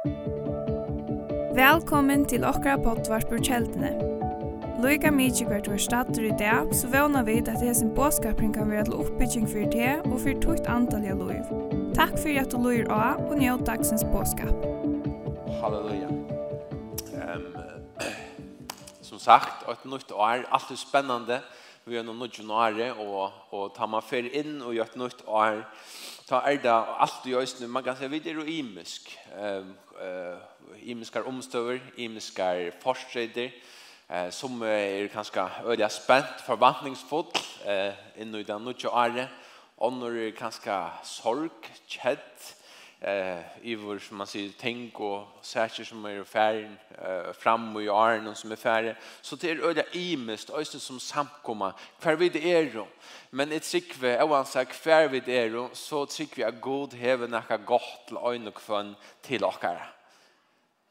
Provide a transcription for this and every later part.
Velkommen til okra pottvarpur kjeldene. Loika mykje hvert var stater i dag, så vana vi at sin båskapring kan være til oppbygging for det og for tukt antall av loiv. Takk for at du loir av og njød dagsens båskap. Halleluja. Um, som sagt, et nytt år, alt er spennende. Vi er noen nytt januari, og, og tar man fer inn og gjør et nytt år, ta er det alt i øyne, man kan si, vi er jo imisk. Um, imiskar omstøver, imiskar forstreder, eh, som er kanskje øyelig spent, forvantningsfull eh, inn i den nødvendige året, og når er kanskje sorg, kjedd, eh i vår som man säger tänk och säker som är färden eh, fram och i arn som är färre så det er öde imest östen som samkomma kvar vid er då men ett sikve och han sa kvar vid er då så tycker vi att god häver några gott till ögon och kvön till åkara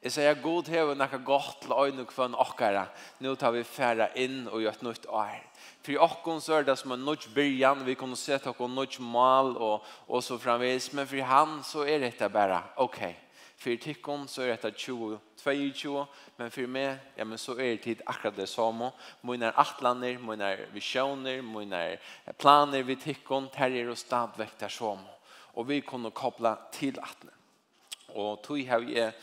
Jeg sier, god häver några gott til øyne og kvann okkara. Nå tar vi färra inn og gjør et nytt år för oss så är det som en nudge början vi kunde se att och nudge mal och och så framvis. Men för han så är detta bara okej. Okay. för tyckon så är detta 20 22 men för mig ja men så är det tid akkurat det samma. Mina atlander mina visioner mina planer vi tyckon terror och stadväktar som och vi kunde koppla till atlen. Og tog har jeg,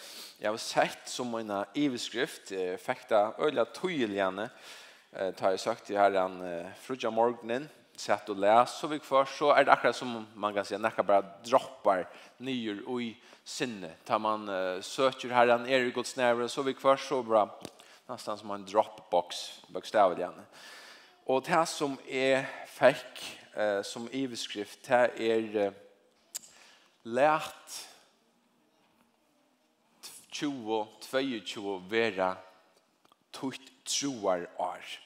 jeg har sett som en iveskrift, eh, fekta øyla tøyeligjane, eh, tar jeg søkt i herren eh, frutja morgenen, sett og les, så vi kvar, så er det akkurat som man kan si, nekka bare droppar nyer og i sinne. Tar man eh, søker herren, er i gods nære, så vi kvar, så bra, nesten som en dropbox, bokstavet igjen. Og det som er fikk eh, som iveskrift, det er eh, lært 20, 22 vera tutt troar år.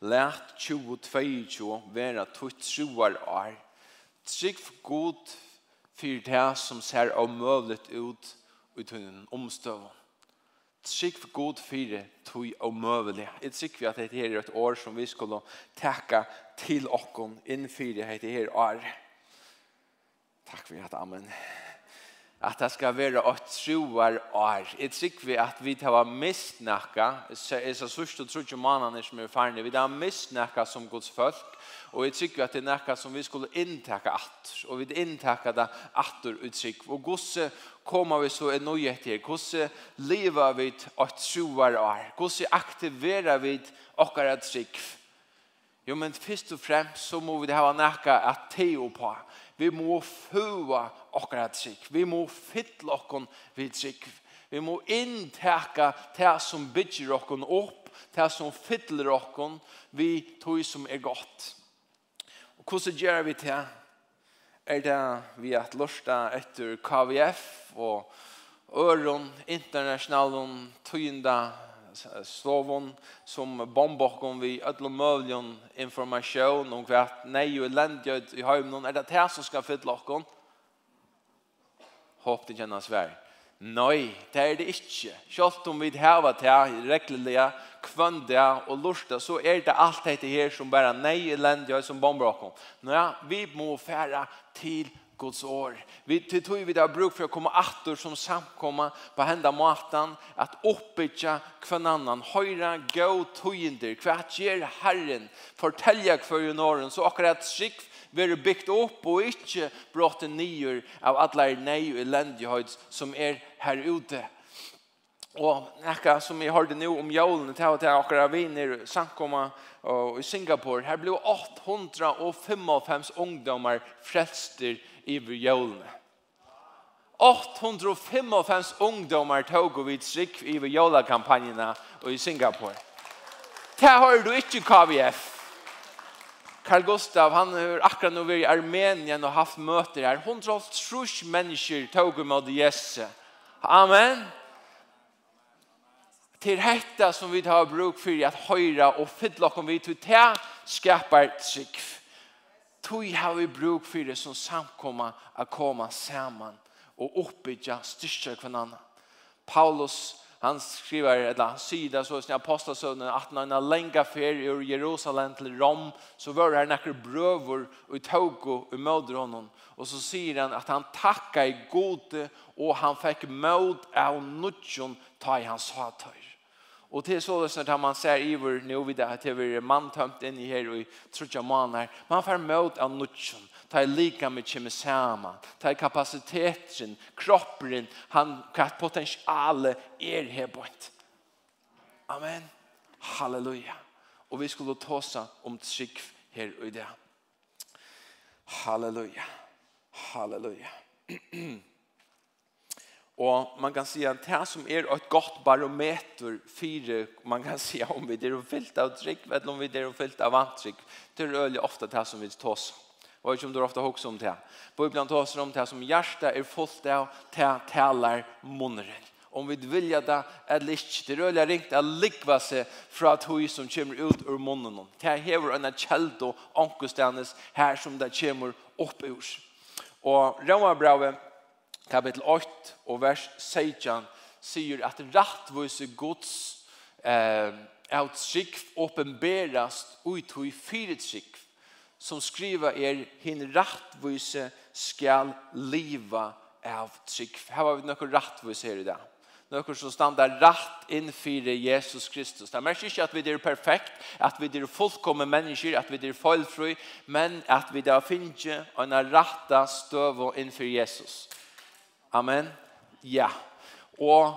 Lært 2022 være tutt troar år. Trygg for god for det som ser omøvlet ut uten omstøv. Trygg for god for det tog omøvelig. Jeg trygg for at dette her er et år som vi skulle takke til okken innfyre dette her år. Takk for at Amen at det skal være et troer år. Jeg tror vi at vi tar mistnakka, så er det sørst og tror ikke mannene som er ferdig, vi tar mistnakka som Guds folk, og jeg tror at det er nakka som vi skulle inntakka at, og vi inntakka det atter uttrykk. Og gosse kommer vi så en nøyhet til, gosse lever vi et troer år, gosse aktiverer vi okkar et trygg. Jo, men først og fremst så må vi ha nakka at teo på, Vi må fua okkara trygg. Vi må fylla okkon vid trygg. Vi må innteka det som bygger okkon opp, det som fytler okkon, vi tog som er godt. Og hvordan gjør vi det? Er det vi at lørsta etter KVF og Øron, internasjonalen, tøynda stovon som bombokon vi ödlo mövlion information om kvart nej och ländjöd i hajmnon är det här som ska fylla okon hopp det kännas värd Nei, det er det ikke. Selv om vi har det her, rekkelig, kvønde og lorte, så er det alt dette her som bare nei elendig som bomber oss. Nå vi må fære til Guds år. Vi tog vi där bruk för att komma attor som samkomma på hända matan att uppbygga kvann annan höra gå tojinder kvart ger Herren fortälja för ju norren så akkurat skick vi byggt upp och inte brått en nyer av alla nej och eländighet som är här ute. Og nekka som jeg hørte nå om jævlen til at jeg akkurat vinner samkomma i Singapore, her ble 855 ungdommer frelster iver jólene. 855 ungdomar tog og vidt strikk i jolakampanjene i Singapore. Det har du ikke KVF. Carl Gustav, han har akkurat nå vært i Armenien og haft møter her. Hun tror trus mennesker tog og måtte gjesse. Amen. Til hetta som vi har bruk for at høyra og fylla oss vi til det skapar trikv tog har vi bruk for det som samkomma att koma saman og uppbygga styrka för annan. Paulus han skriver eller han säger så i apostelsönen at når han länga fer ur Jerusalem til Rom så var det nekker brøver og och tog och mödde honom Og så sier han at han takka i gode og han fikk mod av nutjon ta i hans hatar. Og det är så att när man ser i vår nu vid det här till vi man tömt in i här och trutja manar. Man får möt av nutchen. Ta i lika med kemi samman. Ta i kapasiteten, kroppen, han kan potensiale er her på. Amen. Halleluja. Og vi skulle ta om trygg her og i det. Halleluja. Halleluja. Og man kan si at det som er et godt barometer fire, man kan si om vi er fyllt av trygg, eller om vi er fyllt av vantrygg, det er øyelig ofte det som vi tar oss. Og ikke om du ofte hokser om det. På tar oss om det som hjertet er fullt av, det taler munneren. Om vi vilja det, är ikke, det er øyelig ringt å likva seg fra tog som kommer ut ur munnen. Det hever en kjeld og ankostendes her som det kommer opp ur. Og Rønvabravet, kapitel 8 og vers 16 sier at rattvise Guds eh, utsikv åpenberast ut i fyretsikv som skriver er hin rattvise skal liva av tsikv. Her har vi noen rattvise her i dag. Noen som standa rett innfyrir Jesus Kristus. Det merker ikke at vi er perfekt, at vi er fullkomne mennesker, at vi er feilfri, men at vi da finner en retta støv og innfyrir Jesus. Jesus Amen. Ja. Og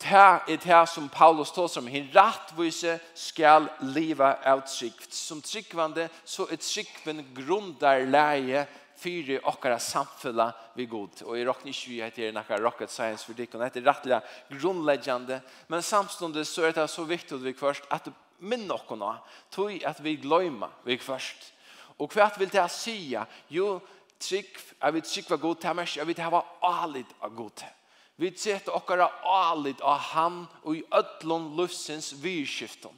det er det som Paulus tar som Hin rattvise skal leva av trygt. Som tryggvande så er tryggven grundar leie fyra okkara samfulla vi god. Og i rockni 20 heter det nakka rocket science for dikon. Det er rattliga grunnleggjande. Men samståndet så er det så viktigt vi først at minn okkona. Tog at vi gløyma vi først. Og hva vil det sia? Jo, trygg, jeg vil trygg var god til meg, jeg vil hava alit av god til. Vi setter okkara alit av han og i ödlån lufsens vyrskiften.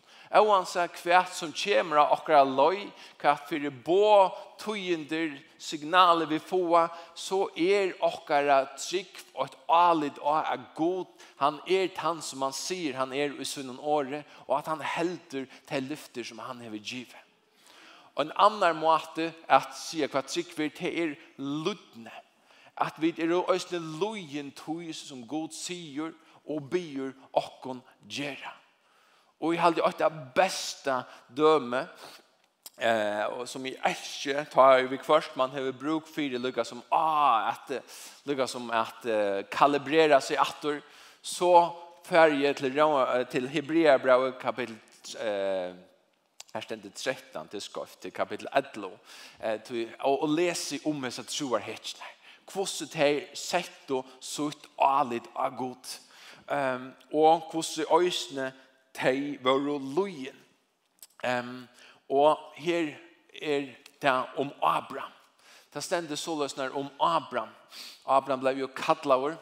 sier hva som kommer av okkara løy, hva for bå, tøyender, signaler vi får, så er okkara trygg og et alit av er god. Han er han som han sier han er i sunnen året, og at han helter til lyfter som han har givet. Og en annan måte at sier hva tryggver til er ludne. At vi er øyne lojen tog som god sier og byr okkon gjerra. Og jeg halde åtta besta døme eh och som i ärske tar vi först man har bruk för lucka som ah att lucka som att uh, kalibrera sig åter så färje till till hebreerbrevet kapitel eh Her ständer 13 til skoft til kapitel 11. Eh, og, og lese om hur troar hetsna. Hvordan de sett og sutt alit av god. Um, och kvosset ösne tei varo løyen. Um, og her er det om Abraham. Det ständer så løsner om Abraham. Abraham ble jo kattlaver.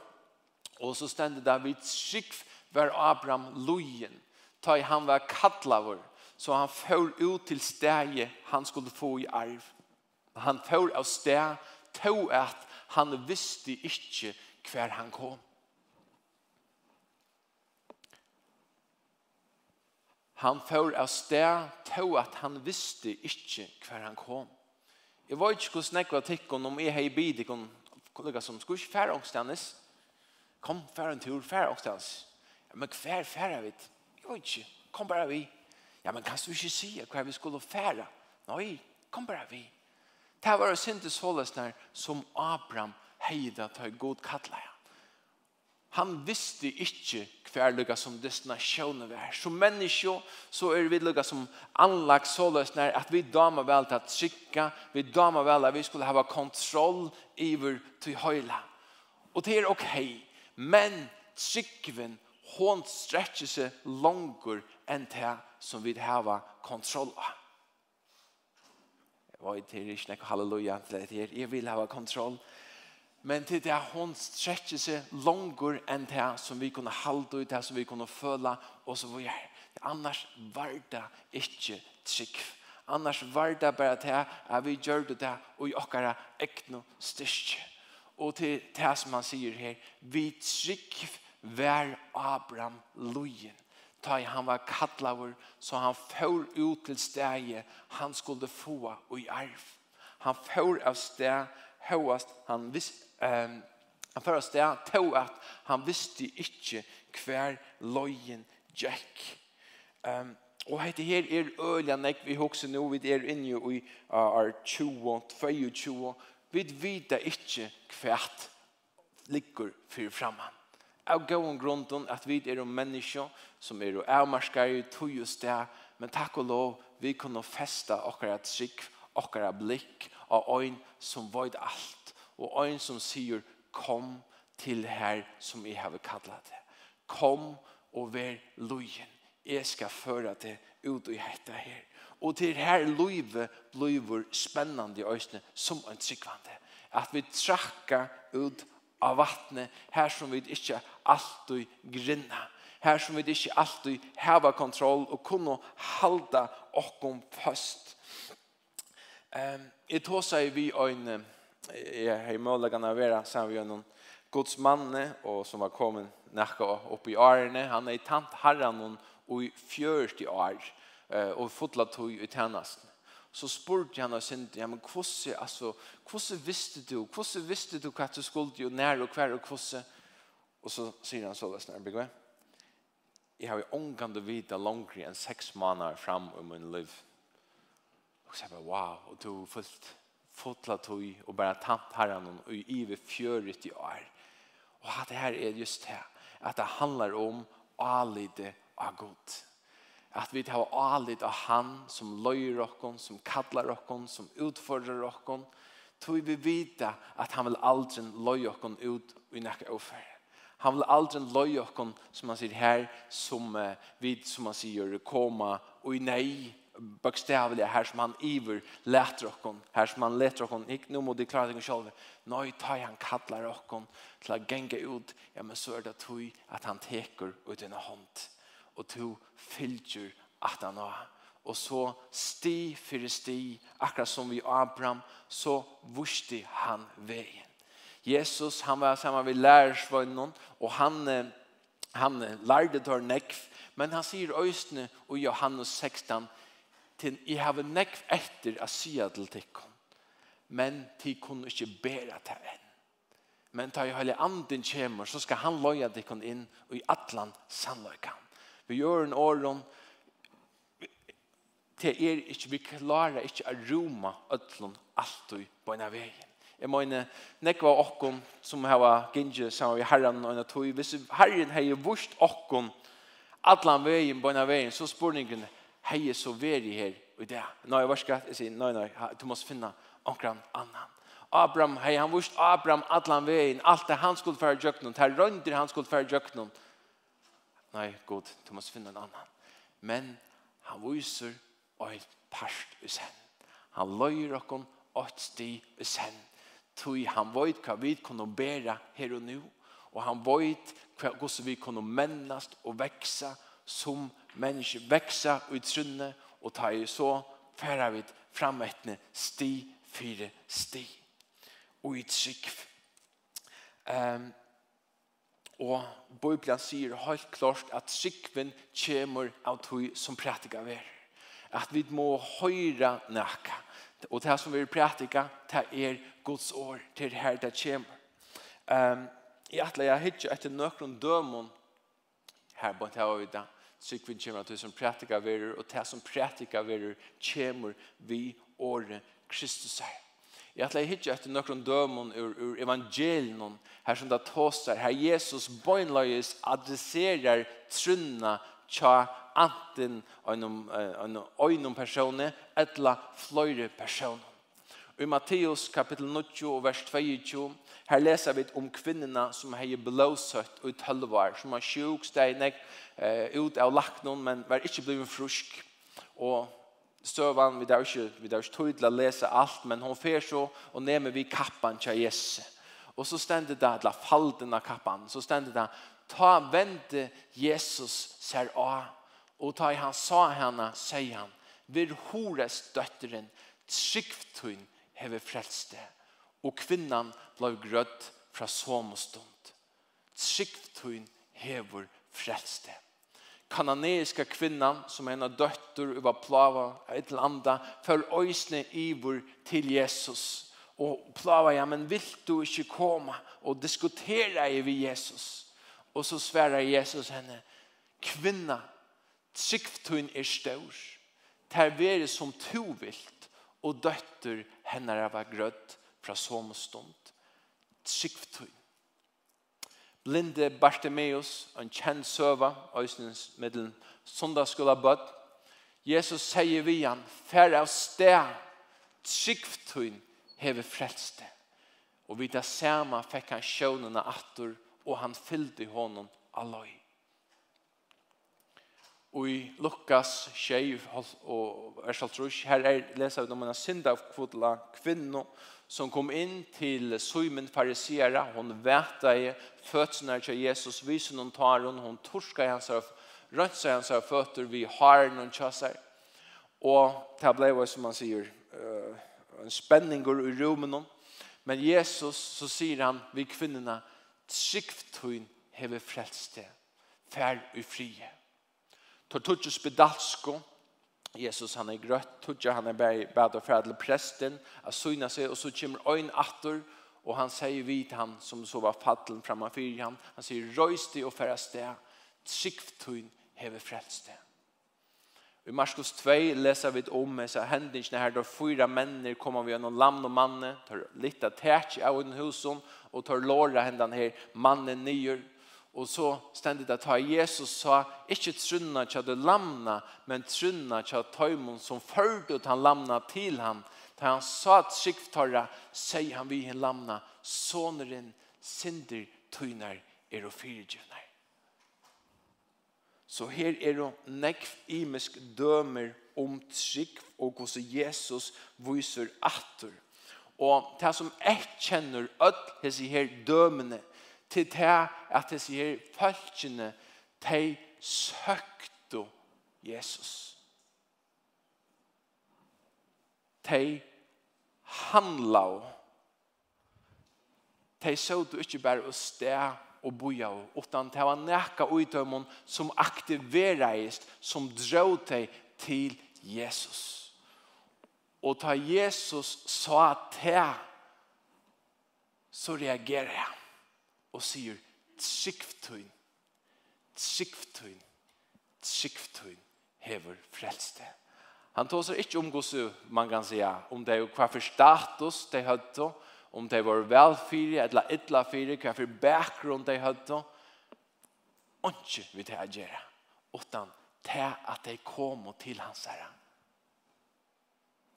Og så ständer det vid skikv var Abraham løyen. Ta i han var kattlaver så han får ut til stedet han skulle få i arv. Han får av steg til at han visste ikke hver han kom. Han får av sted til at han visste ikke hver han kom. Jeg var ikke hos nekva tikkene om jeg hei bidikon kollega som skulle ikke fære ångstanis. Kom, fære en tur, fære ångstanis. Men hver fære vi? Jeg var ikke. Kom bare vi. Ja, men kan du ikke si hva vi skulle fære? Nei, kom bare vi. Det var syntes hålles der som Abraham heida ta god kattleia. Han visste ikke hver lukka som destinasjonen var. Som menneske så er vi lukka som anlagt såløs nær at vi damer vel til å trykka, vi damer vel at vi skulle hava kontroll over til høyla. Og det er ok, men trykven, hon strekker seg langer enn til som vi har kontroll av. Jeg vet i ikke halleluja til det her. Jeg vil ha kontroll. Men til det hun strekker seg langer enn det som vi kunne halde ut, det som vi kunne føle, og så var jeg. Annars var det ikke trygg. Annars var det bare det at vi gjør det det, og i åkere ekne styrke. Og til det som han sier her, vi trygg vær Abraham lojen ta i han var kattlaver så han får ut til steget han skulle få og i arv. Han får av steg høyest han visste, um, han får av steg til at han visste ikke hver løyen gikk. Um, og dette her er øyla nek vi hokser nå vi er inne i uh, 20, 22 vi vet ikke hvert ligger for fremman av gåen grunden at vi er om mennesker som er avmarskere i tog og sted, men takk og lov, vi kunne feste okkara trygg, okkara blikk av øyn som void alt, og øyn som sier, kom til her som jeg har kallat det. Kom og vær lojen. Jeg skal føre det ut i dette her. Og til her løyve blir spennende i øyne som en tryggvande. At vi trakker ut av vattnet her som vi ikke alltid grinna. Her som vi ikke alltid heva kontroll og kunne halda okkom fast. Um, jeg tog seg vi øyne, jeg har mulighet å være sammen med noen Guds manne, og som var kommet nekka opp i årene. Han er i tant herren og i fjørt i år, og fotla tog i tjennesten. Så spurte han og synte, ja, men hvordan, altså, hvordan visste du, hvordan visste du hva du skulle, og nær og hver og hvordan, Och så sier han så det snart, Bygve. Jag har ju ångande vite langere enn sex månader fram i min liv. Och så bara, wow, och du fullt fotla tog och bara tant herren och i ive fjøret i år. Och det här är just det, att det handlar om alide av godt. Att vi har alide av han som løyer oss, som kallar oss, som utförer oss. Tog vi vita att han vill aldri löja oss ut i näka offer. Han vill aldri löja oss som han sier här som vid som han sier, komma och i nei, bokstavlig, här som han iver leter oss her som han leter oss ikke noe må de klare sig själv nej ta han kallar oss til å genge ut ja men så är det tog att han teker ut en hånd, och to fylger att han har. Og så sti for sti, akkurat som vi Abraham, så vusti han veien. Jesus han var samman vid lärarsvönnen och han han lärde tar nekv. Men han säger östne och Johannes 16 till i have nekv efter att säga till tecken men till kunde inte bära ta en men ta i hela anden kommer så ska han loja tecken in och i atlan sannolikan vi gör en åren til er ikke, vi klarer ikke å roma ødlån alt du på en av veien. Jeg mener, nekva okkom som hava gynge sammen med herren og en tog. Hvis herren hei vurst okkom allan veien, bøyna veien, så spurningen hei så veri her i det. Nei, jeg var skatt, jeg sier, nei, nei, du måst finna omkran annan. Abraham, hei, han vurst Abraham allan veien, alt det han skulle færa djøknum, det rønder han skulle færa djøknum. Nei, god, du måst finna en annan. Men han viser og parst i sen. Han løyer okkom et sti i sen Tui han vet hva vi kunne bära her og nu. Og han vet hva vi kunne mennast og veksa som mennesker, Veksa og i trunne og ta i så færa vi fram sti fire sti. Og i trygg. Um, og Bibelen sier helt klart at skikven kommer av tog som prætika ver. At vi må høyre nækka Og det som vi prætika, det er Guds år til her det kommer. Um, I atle jeg hittir etter nøkron dømon her på det vi da sykvin kommer til som prætika verur og det som prætika verur kommer vi året Kristus her. Jeg ætla jeg hittir etter nøkron dømon ur, ur evangelien her som det tåsar her Jesus bøgnløyes adresserar trunna tja anten einum einum einum persone etla fløyre person. I Matteus kapitel 9 vers 22 her leser vi om kvinnerna som har blåsøtt og tølvar, som har sjuk steinek eh, ut av laknon men var ikke blevet frusk. Og Støvan, vi der ikke, vi der ikke tydelig å lese alt, men hun fer så og nemer vi kappan til Jesus. Og så stender det, eller falden av kappan, så stender det, ta vente Jesus ser av, og ta i han sa henne, sier han, vir hores døtteren, tryggtun heve frelste, og kvinnan ble grødd fra somostund. Tryggtun hun hever frelste. Kananeiska kvinnan, som er en av døtter var plava et landa, følg øysene ivor til Jesus. Og plava, ja, men vil du ikke komme og diskutere i vi Jesus? Og så sverar Jesus henne, kvinna, tryggtun er stor, ter vere som to vilt, og døtter henne av grødd fra som stund. Tryggtun. Blinde Bartimeus, en kjent søva, øysens middelen, sundagsskola bøtt, Jesus sier vi han, fær av sted, tryggtun hever frelste. Og vi da samme fikk han sjånene atter, og og han fyllde honom alloi. Og i Lukas 6 og vers 3, her er leser vi om en synd av kvotla kvinno som kom inn til Suimen farisera, hon væta i fødsene til Jesus, viser noen tar hon, hon torska i hans rønsa i hans føtter, vi har noen kjøsar. Og det ble jo som man sier, en spenning går i rummen. Men Jesus så sier han vi kvinnorna Tryggtun heve frelste, fær i frie. Tor tutsis bedalsko, Jesus han er grøtt, tutsis han er bad og færdel presten, a syna seg, og så kommer øyn atter, og han sier vid han som så var fattelen fyrir han, han sier røysti og færre sted, tryggtun heve frelste. I Marskos 2 läser vi om med så händelserna här då fyra männer kommer vi gjennom lamn och manne tar lite tätch av en husen, och tar låra händan här mannen nyer och så ständigt att ha Jesus sa inte trunna til det lamna men trunna till tøymon som förde ut han lamna till han da han sa att skifttarra sier han vi en lamna sonen synder tøyner er og fyrtjänar Så her er det nekv imisk dømer om trygg og hvordan Jesus viser atter. Og det som jeg kjenner ødel disse her dømene til det at disse her følgene de søkte Jesus. De handla og de så du ikke bare å sted og boja og utan det var nekka utdømon som aktivereist som drog deg til Jesus. Og ta Jesus sa til så reagerer jeg og sier tryggtøyn tryggtøyn tryggtøyn hever frelste han tåser ikke om gos man kan säga om det er hva for status det høyde om de var velfyre, eller ytla fyre, hva for bakgrunn de hadde, ikke vi det å gjøre, utan til at de kom til hans herre.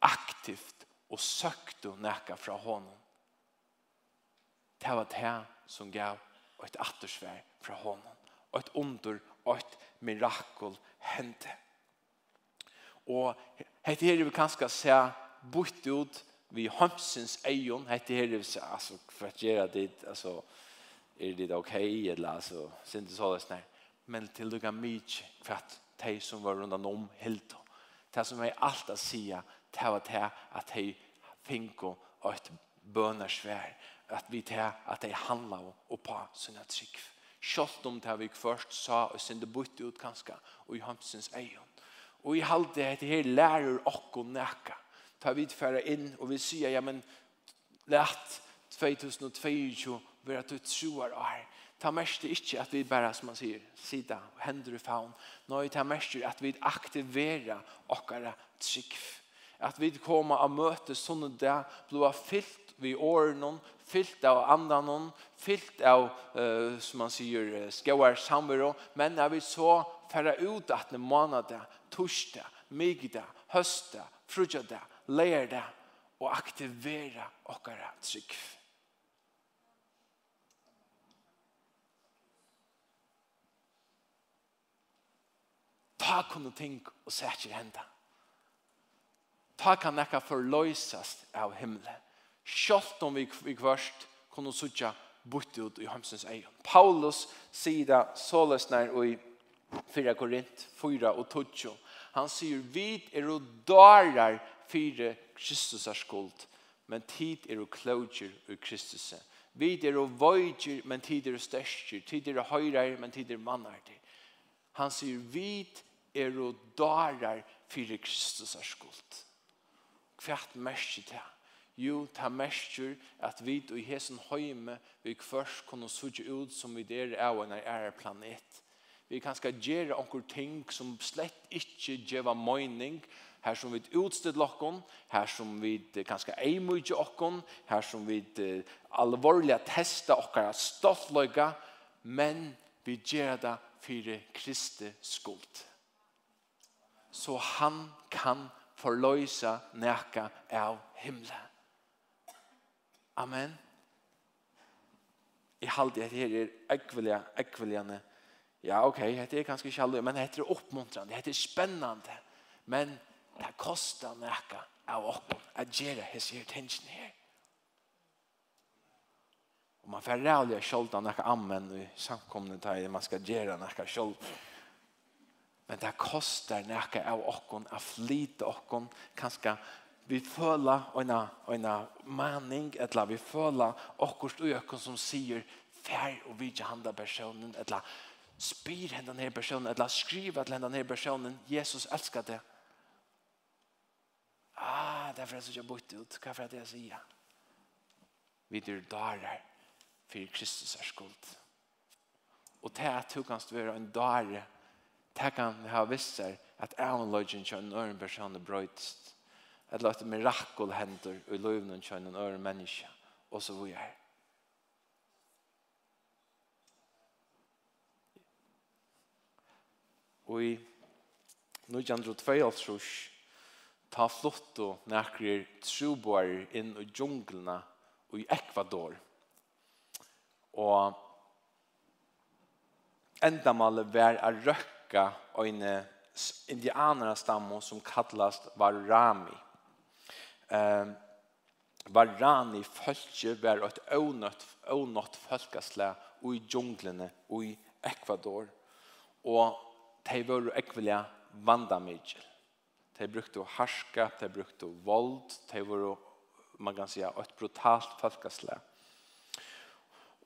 Aktivt og søkte nækka fra honom. Det var det som gav et attersvær fra honom, og et under og et mirakel hendte. Og hette her vi kanskje se bort ut vi hamsens eion hette her alltså för att göra det alltså är det okej eller alltså synd det sådär snär men till du kan för att de som var runt om helt det som är allt att säga det var det att de finko och ett bönarsvär att vi det att de handlar om på sina trygg. Sjalt om det vi først sa og sende bytte ut kanskje og i hamsens eion. Og i halte det her lærer okko nekka ta vid färra in och vi säger ja men lätt 2022 vi att du tror är ta mest inte att vi bara som man säger sida händer i faun nej ta mest att vi aktivera åkara tryck att vi kommer att möta såna där blåa fyllt vi åren fyllt av andan fyllt av uh, som man säger skåar samvaro men när vi så färra ut att det månad torsdag, migda, hösta, frugada, leir det og aktivera okkara trygg. Ta kunne ting og sætter henda. Ta kan nekka forløysast av himmelen. Sjalt om vi, vi kvørst kunne sutja bort ut i hamsens egen. Paulus sier det såles når i 4 Korint 4 og 12. Han sier, vi er og darar fyre Kristus er skuld, men tid er og klodger ur Kristus. Vi er og vøyger, men tid er og størster, tid er og høyrer, men tid er mannar til. Han sier, vi er og darar fyre Kristus er skuld. Hvert mest til han. Jo, ta mestur at vi og i hesen høyme vi først kunne suttje ut som vi der er av en er planet. Vi kan skal gjøre onkur ting som slett ikke geva mening, her som vi utstid lokken, her som vi kanskje eimutje okken, her som vi alvorlig testa okkara stoltløyga, men vi gjør det for Kristi skuld. Så han kan forløysa næka av himmelen. Amen. Jeg halte at her er ekvelige, ekvelige. Ja, ok, dette er kanskje ikke alle, men dette er oppmuntrande, dette er spennende. Men Det kostar näka av oss att göra hans er attention här. Och man får rädda kjolta näka amen i samkomna där man ska göra näka kjolt. Men det kostar näka av oss att flyta oss kanske vi føler en, en mening, eller vi føler akkurat øyne som sier fær og vi ikke handler personen, eller spyr henne denne personen, eller skriver til henne denne personen, Jesus elsker det, Ah, det er for jeg ikke bort ut. Hva er for at jeg sier? Vi dyr darer for Kristus er skuld. Og det er at du kan være en dare, det kan ha visst seg at jeg og løgjen kjønn en øren person er brøytest. Et løyte mirakel hender og løyven kjønn en øren menneske. Og så hvor jeg Og i 1922 ta flotto nekrir truboar inn i djunglene og i Ecuador. Og endamallet vær a røkka øyne indianere stammo som kallast Varami. Um, Varani fölkje var et ånøtt, ånøtt fölkasle i djunglene og i Ecuador. Og de var ekvelia vandamidjel. De brukte harska, de brukte vold, de var, man kan säga, ett brutalt folkasle.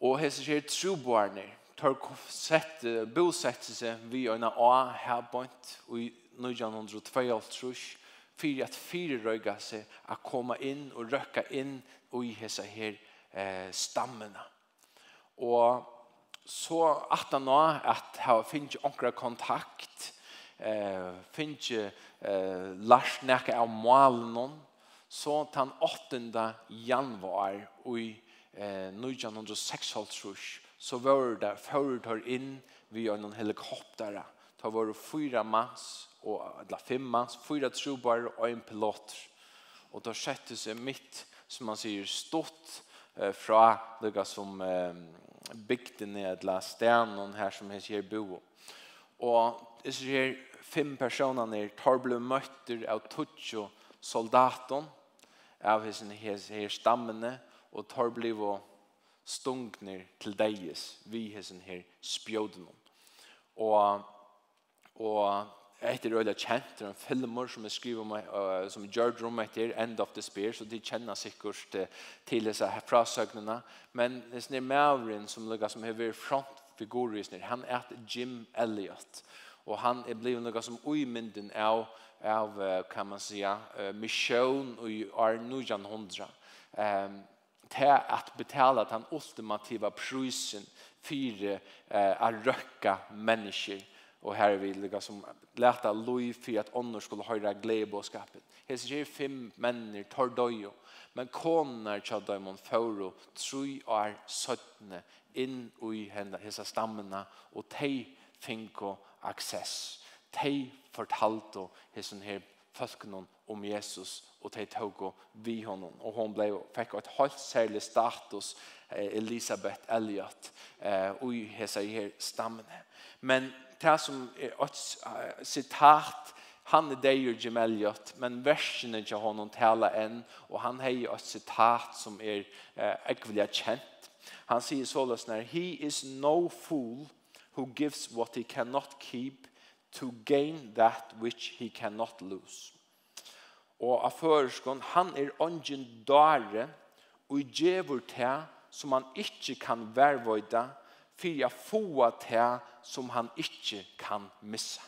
Og hese skjer troboarne, tar sett, bosette seg vi øyne A her bort, og i 1922, fyrir at fyrir røyga seg a komma inn og røkka inn i hese her eh, stammene. Og så at han nå at her finnes ikke kontakt eh, finnes eh, Lars Nække av Malen, så tan 8. januar i eh, 1906 så var det fører inn via en helikopter. ta var fyra mans, og, eller fem mans, fyra trubar og en pilot. Og då skjedde seg mitt, som man sier, stått eh, fra det som eh, bygde ned, la stenen her som jeg sier bo. Og det sier, fem personer tar blev mötter av tutsjo soldaten av hesen her stammene og tar blev stungner til deis vi hesen her spjoden og og etter øyla kjent en filmer som er skrivet om uh, som er gjørt rom etter End of the Spear så de kjenner sikkert uh, til disse frasøgnene men denne maveren som, som har vært frontfigur han er Jim Elliot och han är blivit något som uimynden av av kan man säga mission och Arnujan hundra ehm till att betala den ultimativa prisen för eh, røkke mennesker. Og och er vi det som leta loj for att ånder skulle höra glädjebåskapet. Här ser fem menner tar døy, men koner tja döjmon föro tror är søttene in i henne, hese stammene, och de finko access. De fortalte hessen her folkene om Jesus, og de tog vi honom. Og hon ble, fikk et helt særlig status, Elisabeth Elliot, og i her stammene. Men det som er et sitat, han er deir Jim Elliot, men versene til honom taler enn, og han har et sitat som er eh, kjent. Han sier såles når, he is no fool who gives what he cannot keep to gain that which he cannot lose. Og av føreskånd, han er ånden dare og gjevur til som han ikke kan vervøyda, for jeg få til som han ikke kan missa.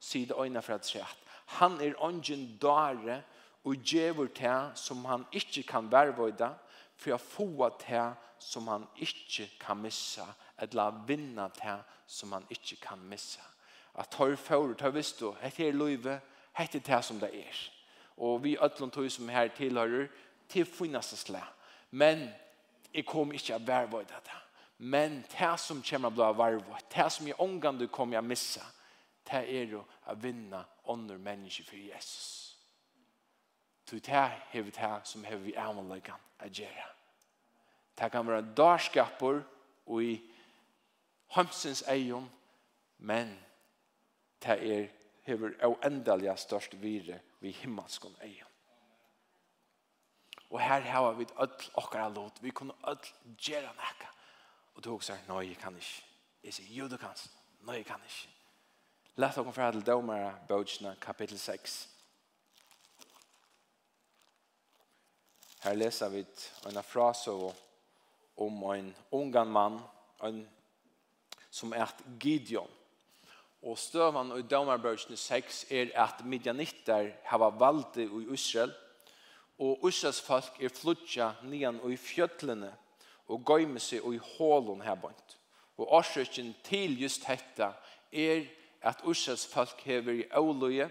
Sida øyne fra at Han er ånden dare og gjevur til som han ikke kan vervøyda, for jeg få til som han ikke kan missa, eller vinna det som man ikke kan missa. At tar for, tar visst du, hette er løyve, hette er det som det er. Og vi øtlom tog som her tilhører, til finnes slag. Men jeg kom ikke av vervøy dette. Men det som kommer til å vervøy, det som jeg omgående kommer å missa, det er jo å vinna under mennesker for Jesus. Så det er det som har vi avmåleggen å gjøre. Det kan være darskaper og i Hamsens eion, men det er hever oendelig størst vire vi himmelskon eion. Og her har vi öll okkara lot. Vi kunne öll gjera nekka. Og du også sier, nei, jeg kan ikke. Jeg sier, jo, du kan. Nei, jeg kan ikke. Lett okken fra til domara, bøtjene, kapittel 6. Her leser vi en fraså om en ungan mann, en som är att Gideon. Och støvann i Domarbörsen 6 är att midjanitter har valt i Israel. Och Israels folk är flutja nian och i fjøtlene, och gøyme sig og i hålen här bort. Och årsöken till just detta är att Israels folk hever i ålöje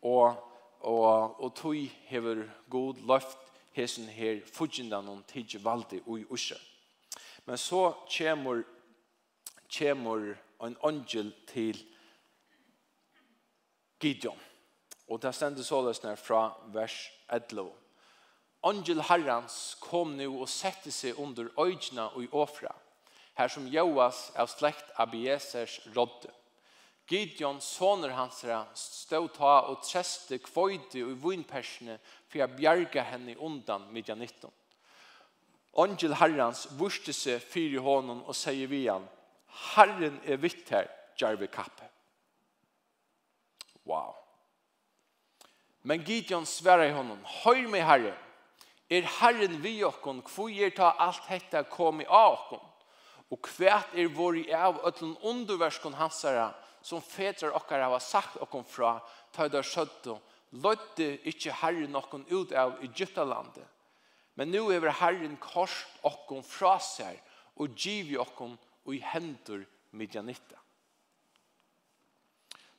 och og og tog hever god løft hesen her fudgindan on tige valdi og i Israel. Men så kommer kommer en angel til Gideon. Og det stender såles nær fra vers 11. Angel Herrans kom nu og sette seg under øyne og i åfra, her som Joas av slekt Abiesers rådde. Gideon, soner hans, stod ta og treste kvøyde og vunpersene for å bjerge henne undan midja 19. Angel Herrans vurste seg fyre hånden og sier vi han, Herren er vitt her, Jarvi Kappe. Wow. Men Gideon sverre i honom, Høyr mig Herren, er Herren vi okkon, hvor er ta alt hetta kom i av okkon, og kvært er vår i av ötlen underverskon hansara, som fetrar okkar hava sagt okkon fra, ta der søtto, lødde ikkje Herren okkon ut av Egyptalandet, men nu er Herren kors okkon fra seg, og giv okkon fra og i hendur midjanitta.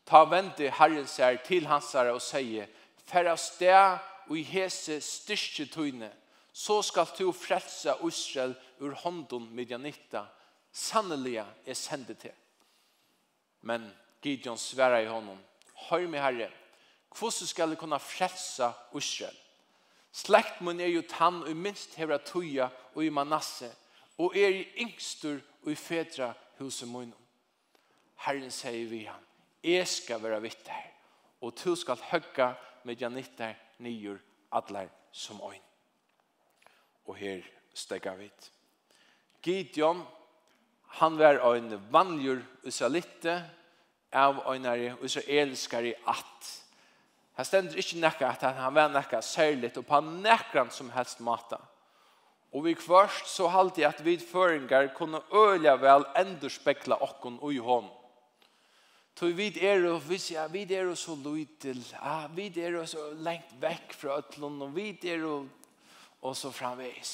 Ta vendi herren sær til hansare og seie, Færa sted og i hese styrke tøyne, så skal du frelse Israel ur hånden midjanitta, sanneliga er sendet til. Men Gideon sværa i honom, Hør meg herre, hvordan skal du kunne frelse Israel? Slekt mun er jo tann og minst hevra tøya og i manasse, og er i yngstur og i fedra huset munnen. Herren sier vi han, jeg skal være vitt her, og du skal høgga med janitter nyer atler som øyn. Og her stegger vi. Gideon, han var en vanjur usalitte av øynare i att. Han stender ikke nekka at han var nekka særligt og på nekran som helst mata. Og vi kvørst så halte jeg at vi føringar kunne øyla vel endurspekla okkon ui hon. Så vid er jo, vi sier, vi er jo så lytel, ah, vi er jo så lengt vekk fra ötlun, og vi er jo, og så framvis.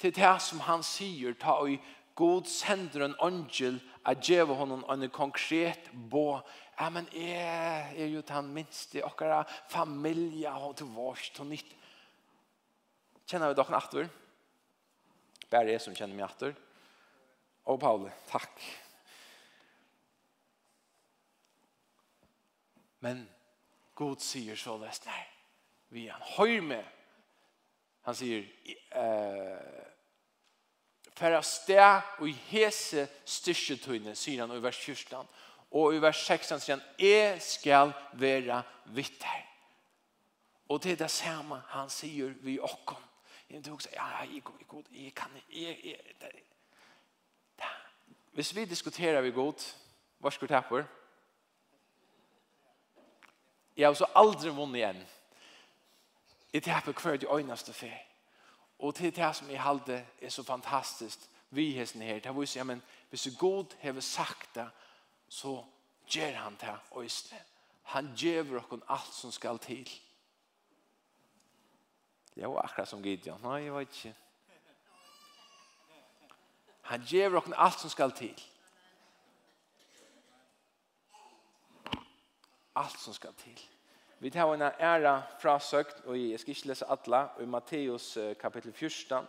Til det som han sier, ta og god sender en angel at djeva honom en konkret bo. Ja, men jeg er jo den minste okkara familie, og til vårt og nytt. Kjenner vi dere aktor? Ja. Bare jeg som kjenner meg etter. Og Paule, takk. Men God sier så det er vi han høyr med. Han sier, eh, å sted og i hese styrketøyne», sier han i vers 14. Og i vers 16 sier han, «Jeg skal være vitt her». Og det er det samme han sier vi okkom. Jeg tog så, ja, jeg jeg, god, jeg kan, jeg, jeg, jeg, det. Hvis vi diskuterer vi god, hva skal du ta på? Jeg har så aldri vunnet igjen. Jeg tar på hver de øyneste fer. Og til det som jeg halte er så fantastisk, vi hesten her, det viser, ja, men hvis god har sagt det, så gjør han det øyne. Han gjør dere alt som skal til. Det var akkurat som Gideon. Nei, jeg vet ikke. Han ger oss allt som skal til. Allt som skal til. Vi tar en ära frasøkt, og jeg skal ikke lese alle, i Matteus kapittel 14.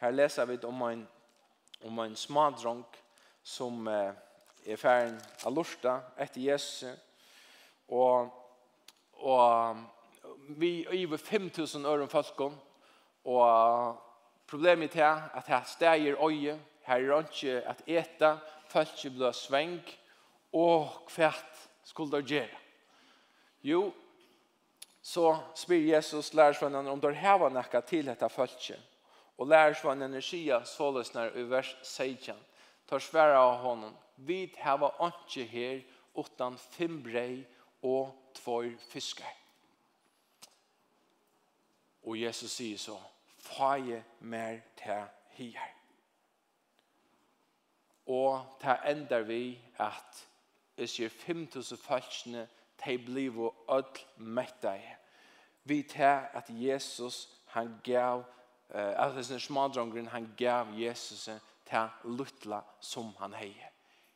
Her leser vi om en, om en smadrong som eh, er ferdig av lortet etter Jesus. Og, og vi över 5000 öron folkon och problemet är att här stäjer öje här är inte att äta folk blir svänk och kvärt skulle det göra jo så spyr Jesus lärsvannen om det här var näka till detta folket och lärsvannen skia såles när i vers 16 tar svära av honom vid här var inte här utan fem brej och två fiskar. Og Jesus sier så, «Faje mer til her». Og det ender vi at jeg sier 5.000 falskene de blir og ødel mette i. Vi tar at Jesus han gav eh att den smadrongren han gav Jesus til lutla som han hejer.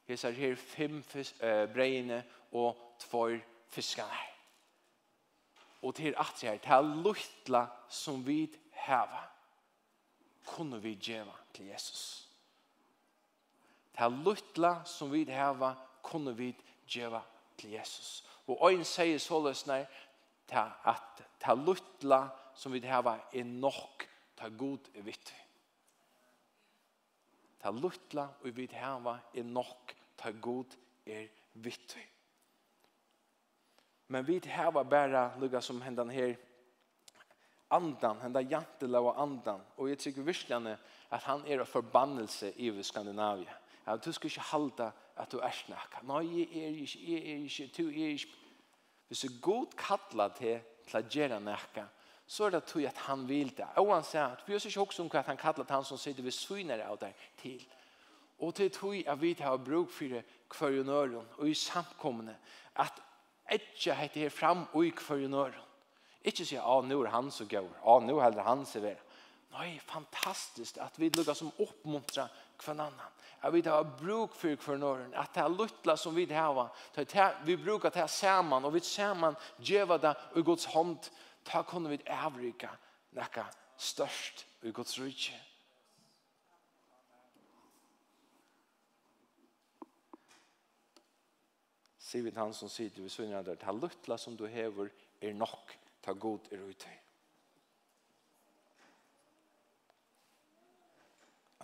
Hesar her fem fisk, eh, breine og två fiskar og til at her, til luttla som vi heva, kunne vi djeva til Jesus. Til luttla som vi heva, kunne vi djeva til Jesus. Og øyn sier såleis nei, til at til luttla som vi heva er nok til god vitt. Til luttla og vi heva er nok til god er vitt. Men vi har bara lugga som händan här andan, hända jantela och andan. Och jag tycker verkligen att han är en förbannelse i Skandinavien. Ja, du ska inte halda att du är snakka. Nej, jag är inte, jag är inte, du är inte. Hvis du god kallar till att göra näka, så är det att att han vill det. Och han säger att vi har inte också om att han kallar till han som sitter vid svynare av det till. Och till tog at vi har bruk for kvarjonören och i samkomne att Ikke hette her fram og ikke for i nøren. Ikke sier, ah, nå er han så gøy. Ah, nå er han så ved. Nei, fantastisk at vi lukker som oppmuntra hver annan. At vi har bruk for kvann annan. At det er luttla som vi har. Vi brukar det saman. Og vi saman djeva det i Guds hånd. Da kunne vi avrika nekka størst i Guds rydtje. sier vi til han som sier til vi sønner andre, ta luttla som du hever er nok, ta god er ute.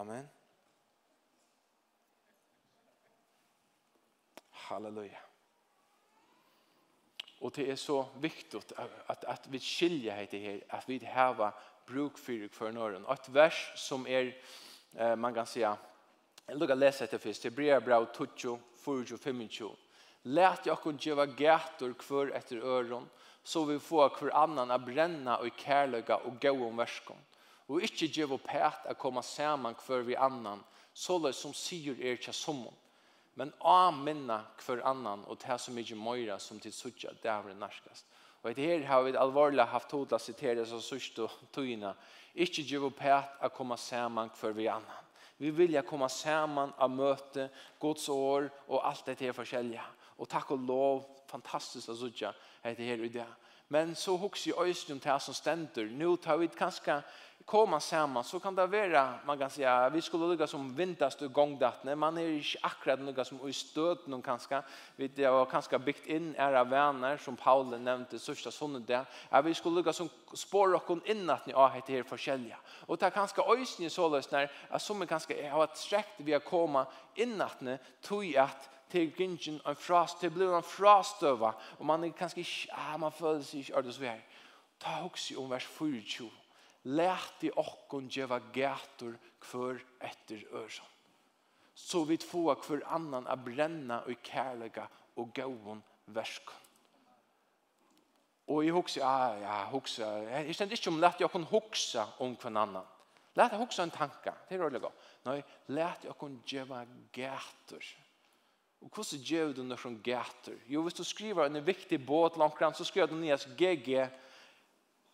Amen. Halleluja. Og det er så viktig at, at vi skiljer heter her, at vi har bruk for for nåren. Et vers som er, man kan si, jeg lukker å lese etter først, det blir bra 20, 24, 25, Lät jag kunna göra gator kvar efter öron så vi får kvar annan att bränna och kärlega och gå om värskom. Och inte göra pät att komma samman kvar vi annan så som syr er till sommaren. Men aminna kvar annan och det som är mera som till sutja dävren närskast. Och det här har vi allvarligt haft citeras så som och og tøyna. Ikke gjør pät att komma samman kvar vi annan. Vi vill komma samman av möte, Guds år och allt det här forskjelliga. Og takk og lov, fantastisk å sitte etter her i det. Men så husker jeg øyne om det som stender. Nå tar vi kanskje komma samman så kan det vara man kan säga vi skulle lugga som vintast och gångdattne man är inte akkurat några som i stöd någon kanske vi det var kanske byggt in era vänner som Paul nämnde sista sonen där ja, vi skulle lugga som spår och kon in att ni har heter här förskälja och det kanske ösni så lösnar att som kanske har ett sträckt vi har komma in att ni tog att till gingen en frost till blir en frost över och man är kanske ah man föll sig det så här ta också om vers 24. lärt i och djeva gator gärtor etter efter så vi få för annan a brenna og kærlega og gåvon verskon Og jeg hoksa, ja, ja, hoksa, jeg känner ikke om lätt i kan hoksa om kvann annan. Lätt jag huxa en tanke. Det är roligt gott. Nej, lätt jag kan geva gätor Og hvordan gjør du som gater? Jo, hvis du skriver en viktig båt langt grann, så skriver du nyes GG.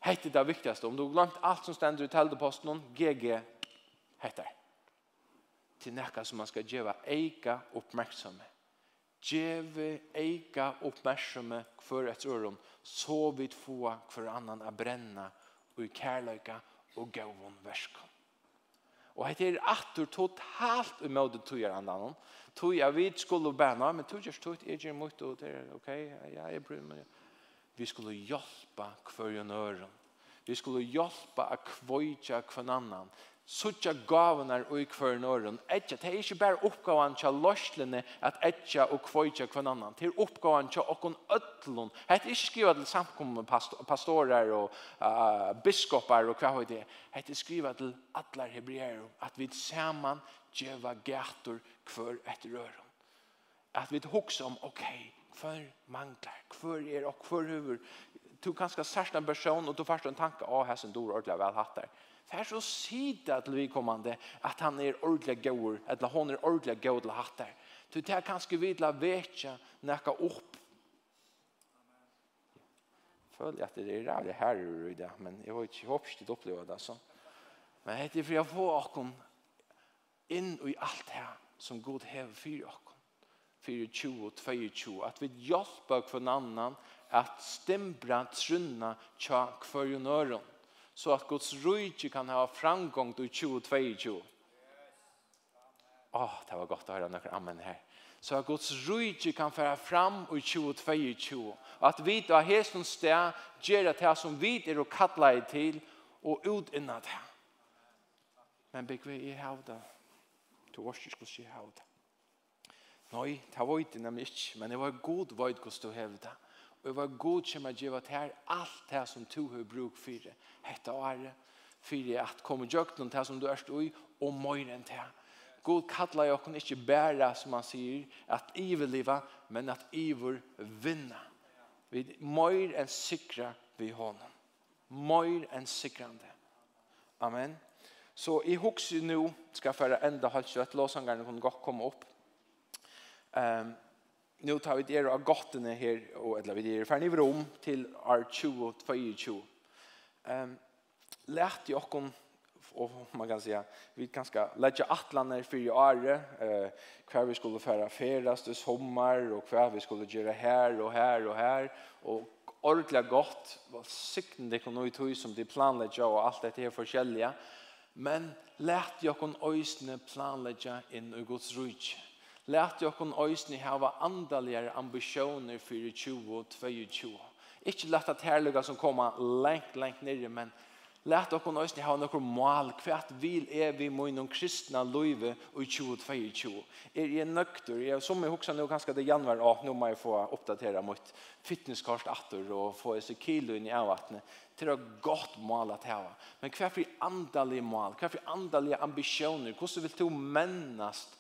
heter det viktigste. Om du har glemt alt som stender i teldeposten, GG heter. Til nekka som man skal gjøre eika oppmerksomme. Gjøre eika oppmerksomme hver et øron, så vi få hver annan a brenna og i kærløyka og gåvon verskon. Og hette er atur totalt umøyde tøyer han annen. Tøy jeg vet skulle bæna, men tøy jeg støyt, jeg gjør mye, og det er ok, ja, jeg bryr meg. Vi skulle hjelpe hver en øren. Vi skulle hjelpe å kvøyja hver annan suttja og i kvör norren. Etja, det er ikke bare oppgavan til lorslene at etja og kvöjtja kvar annan. Det er oppgavan tja okkon ötlun. Det er ikke skriva til samkomne pastorer og uh, biskopar og hva høy det. Det er skriva til atlar hebreer at vi saman djeva gator kvör etter røren. At vi hoksa om, ok, kvör manglar, kvör er og kvör huvud. Du kanskje særst en person og du først en tanke, å, oh, hessen dår ordentlig vel hatt der Fær så sida till vi kommande att han är ordentligt god eller hon är ordentligt god til hatt där. Du tar kanske vidla vetja nekka upp. Följ att det är rævlig här i det, men jag var inte hoppst å uppleva det. Så. Men det är för jag får åkon in i allt det här som god hever för åkon. 24 och 22. Att vi hjelper för en annan att stämbra trunna tja kvarjonöron så att Guds rike kan ha framgång till 2022. Åh, oh, det var gott att höra några amen här. Så att Guds rike kan föra fram i 2022. Att vi då har som steg, ger det här som vi är och kallar i till och ut innan det. Men bygg vi i havda. Du var inte skulle i havda. Nei, det var ikke nemlig ikke, men det var god vøyd hvordan du hevde. Og var god som att ge till alt det som du har bruk for det, hette året. För att komme gjøk noen något som du är i och mer enn det. God kallar jag åkken inte bära som man säger att leve, men att vil vinne. Vi mer enn sikre vi honom. Mer enn sikrande. Amen. Så i hokse nu ska jeg føre enda halvt kött. Låsangarna kommer gott komma upp. Ehm um, nu tar vi det av gottene her, og eller vi det er ferdig i rom til år 2022. Um, Lært jo okken, og man kan si, vi kan skal lägga atlene för i året, eh, kvar vi skulle färra färdast til sommer, och kvar vi skulle göra här och här och här, och ordentlig gott, vad sikten det kan nå i tog som det planlegger, och allt det er forskjellige, men lært jag kon øyne planlägga inn i Guds Lært jokken øysene hava andaligere ambisjoner for ambitioner för 2022. Inte lært at som komma långt långt ner men lät jag kon ösni hava några mål. Hvert vil är vi må någon kristna løyve i 2022. Är det Er Jag som jag också nu ganska det januari ah, nu må jag få uppdatera mot fitnesskort åter och få disse kilo in i avvattnet. Det att gott mål att hava. Men hva för andaliga mål? Hva för andaliga ambitioner, hur vill du mennast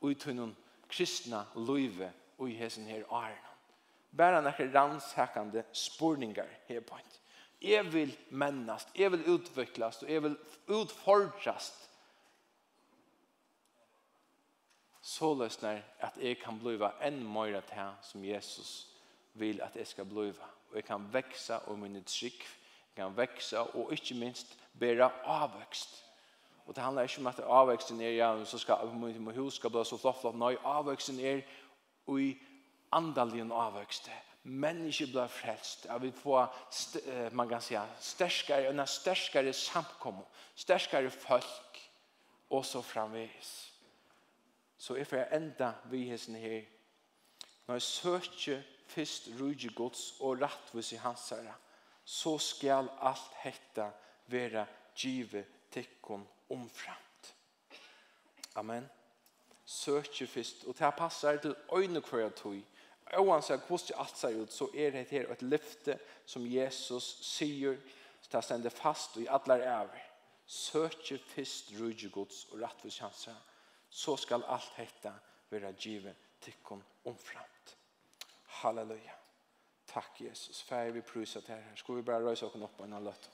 ut i noen kristna løyve og i hesen her æren. Bare nekker rannsakande spurningar her på en. Jeg vil mennast, jeg vil utviklast, og jeg vil utfordrast. Så løsner at jeg kan bliva enn møyra til som Jesus vil at jeg skal bliva. Og jeg kan veksa og minne trygg, jeg kan veksa og ikke minst bæra avvøkst Og det handler ikke om at avveksten er, ja, så skal min hus skal bli så flott, flott. Nei, avveksten er i andaligen avvekste. Mennesker blir frelst. Jeg vil få, man kan si, sterskere, en sterskere samkommer, Sterskere folk, og så framvis. Så jeg får enda vihesen her. Når jeg søker først rydde gods og rettvis i hans herre, så skal alt hetta være givet tikkene omframt. Amen. Søkje fyrst, og det passer til øyne hver tog. Oansett hvordan alt ser ut, så er det her et lyfte som Jesus sier, så det stender fast og i alle er over. Søkje fyrst rydde gods og rettforskjanser, så skal alt hette være givet tikkun omframt. Halleluja. Takk Jesus. Fær vi pruset her. Skal vi bare røyse oss opp på en løtt.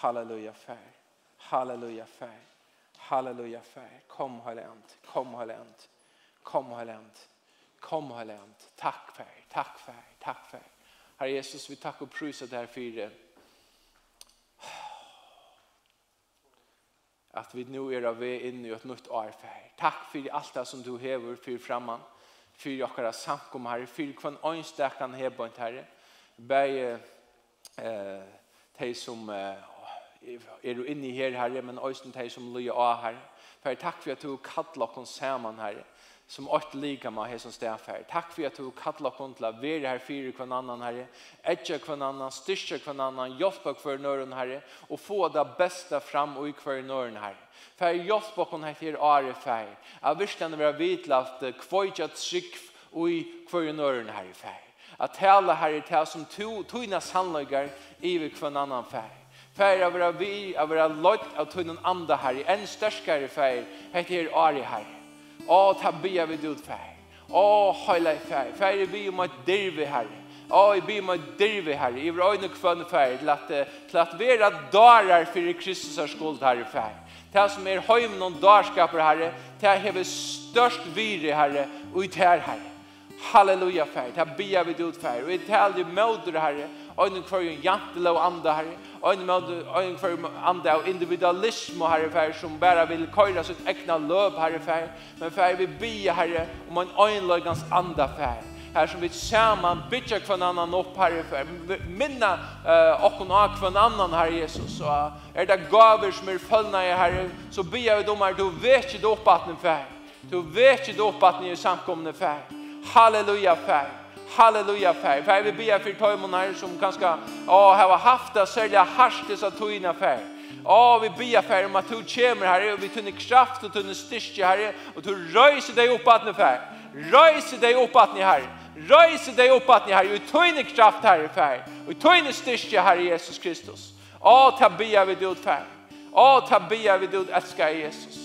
Halleluja, fær. Halleluja, fær. Halleluja, fær. Kom, Helent. Kom, Helent. Kom, Helent. Kom, Helent. Takk, fær. Takk, fær. Takk, fær. Herre Jesus, vi tackar och prysar dig för det. Att vi nu är av väg in i et nytt år för dig. Tack för allt det som du hever för framman. För åkara samkom, Herre. För kvann önsdakan hebant, Herre. Bär eh, de som eh, er du inne her, herre, men også deg som løy av, herre. For takk for at du kallar oss sammen, herre, som åt lika med her som sted, herre. Takk for at du kallar oss til å være her fire hver annan, herre. Etter hver annan, styrke hver annan, hjelpe hver nøren, herre, og få det beste fram og i hver nøren, herre. Fær, hjelpa oss her, are, fer. Jeg virkelig vil vite at kvøyja trygg og i hver nøren, herre, fær. At tala herre, til som tøyna sannløyger i hver annan, fer. Fær av vera vi, av vera lojt av tunnen anda her, en størskare fær, heter Ari her. Å, ta bia vi dut fær. Å, høyla i fær. Fær i bi om at dirvi her. Å, i bi om at dirvi her. I vr øyne kvønn fær, til at, til at vera darar fyrir Kristus er skuld her i fær. Det som er høymen noen darskaper, herre, det hever størst viri her, og i tær her. Halleluja, fær. ta bia vi dut fær. Og i det her, herre, Øyne kvarjon jantel av anda herre. ein kvarjon anda av individualisme herre fær som bara vil køyra sitt egna løp herre fær. Men fær vi be herre om en øynløygans anda fær. Här som vi samman bytja kvann annan upp herre för minna uh, och kunna kvann annan herre Jesus. Så är det gaver som är fullna i herre så be vi dem att du vet ju då att ni för du vet ju då på att ni är samkomna för halleluja för Halleluja, fær. Fær, vi ber tøymon her som kanskje ja, har haft det sälja harskt dessa tojna, fær. Ja, vi ber fär om at du kommer, her, og vi tunne kraft og tunne styrke, her, og du røyser deg opp at ni, fær. Røyser deg opp at ni, her. Røyser deg opp at ni, her. och tunne kraft, herre, fær. Och tunne styrke, herre, Jesus Kristus. Ja, ta ber vi dig, fär. Ja, ta ber vi dig, elsker Jesus.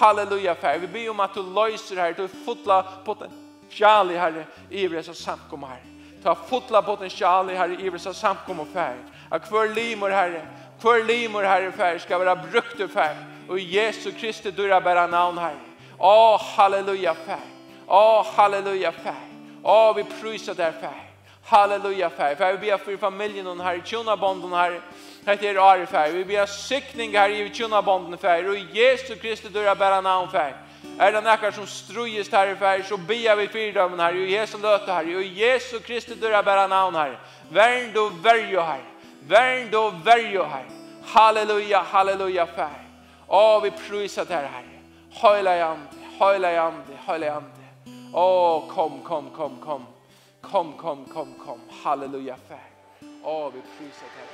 Halleluja, fær. Vi ber om at du løyser her, du fotla potential Sjali, Herre, i vresa samkom her. Ta fotla på den sjali, Herre, vresa samkom og fær. At hver limor, Herre, hver limor, Herre, fær skal være brukt, og fær. Og Jesu Kristi dörra bära navn Herre. Å, halleluja, fær. Å, halleluja, fær. Å, vi prysar der fær. Halleluja, fær. Fær vi ber for familjen og Herre, tjona bonden, Herre. Hette er Ari, fær. Vi ber sikning Herre, i tjona bonden, fær. Og Jesu Kristi dörra bära navn fær. Er det nekkar som strujist her i fær, så bia vi fyrdømmen her, i Jesu løte her, i Jesu Kristi døra bæra navn her. Vern du verjo her, vern du verjo her. Halleluja, halleluja fær. Å, vi prysat her her. Høyla i ande, høyla i ande, høyla i ande. Å, kom, kom, kom, kom. Kom, kom, kom, kom. Halleluja fær. Å, vi prysat her.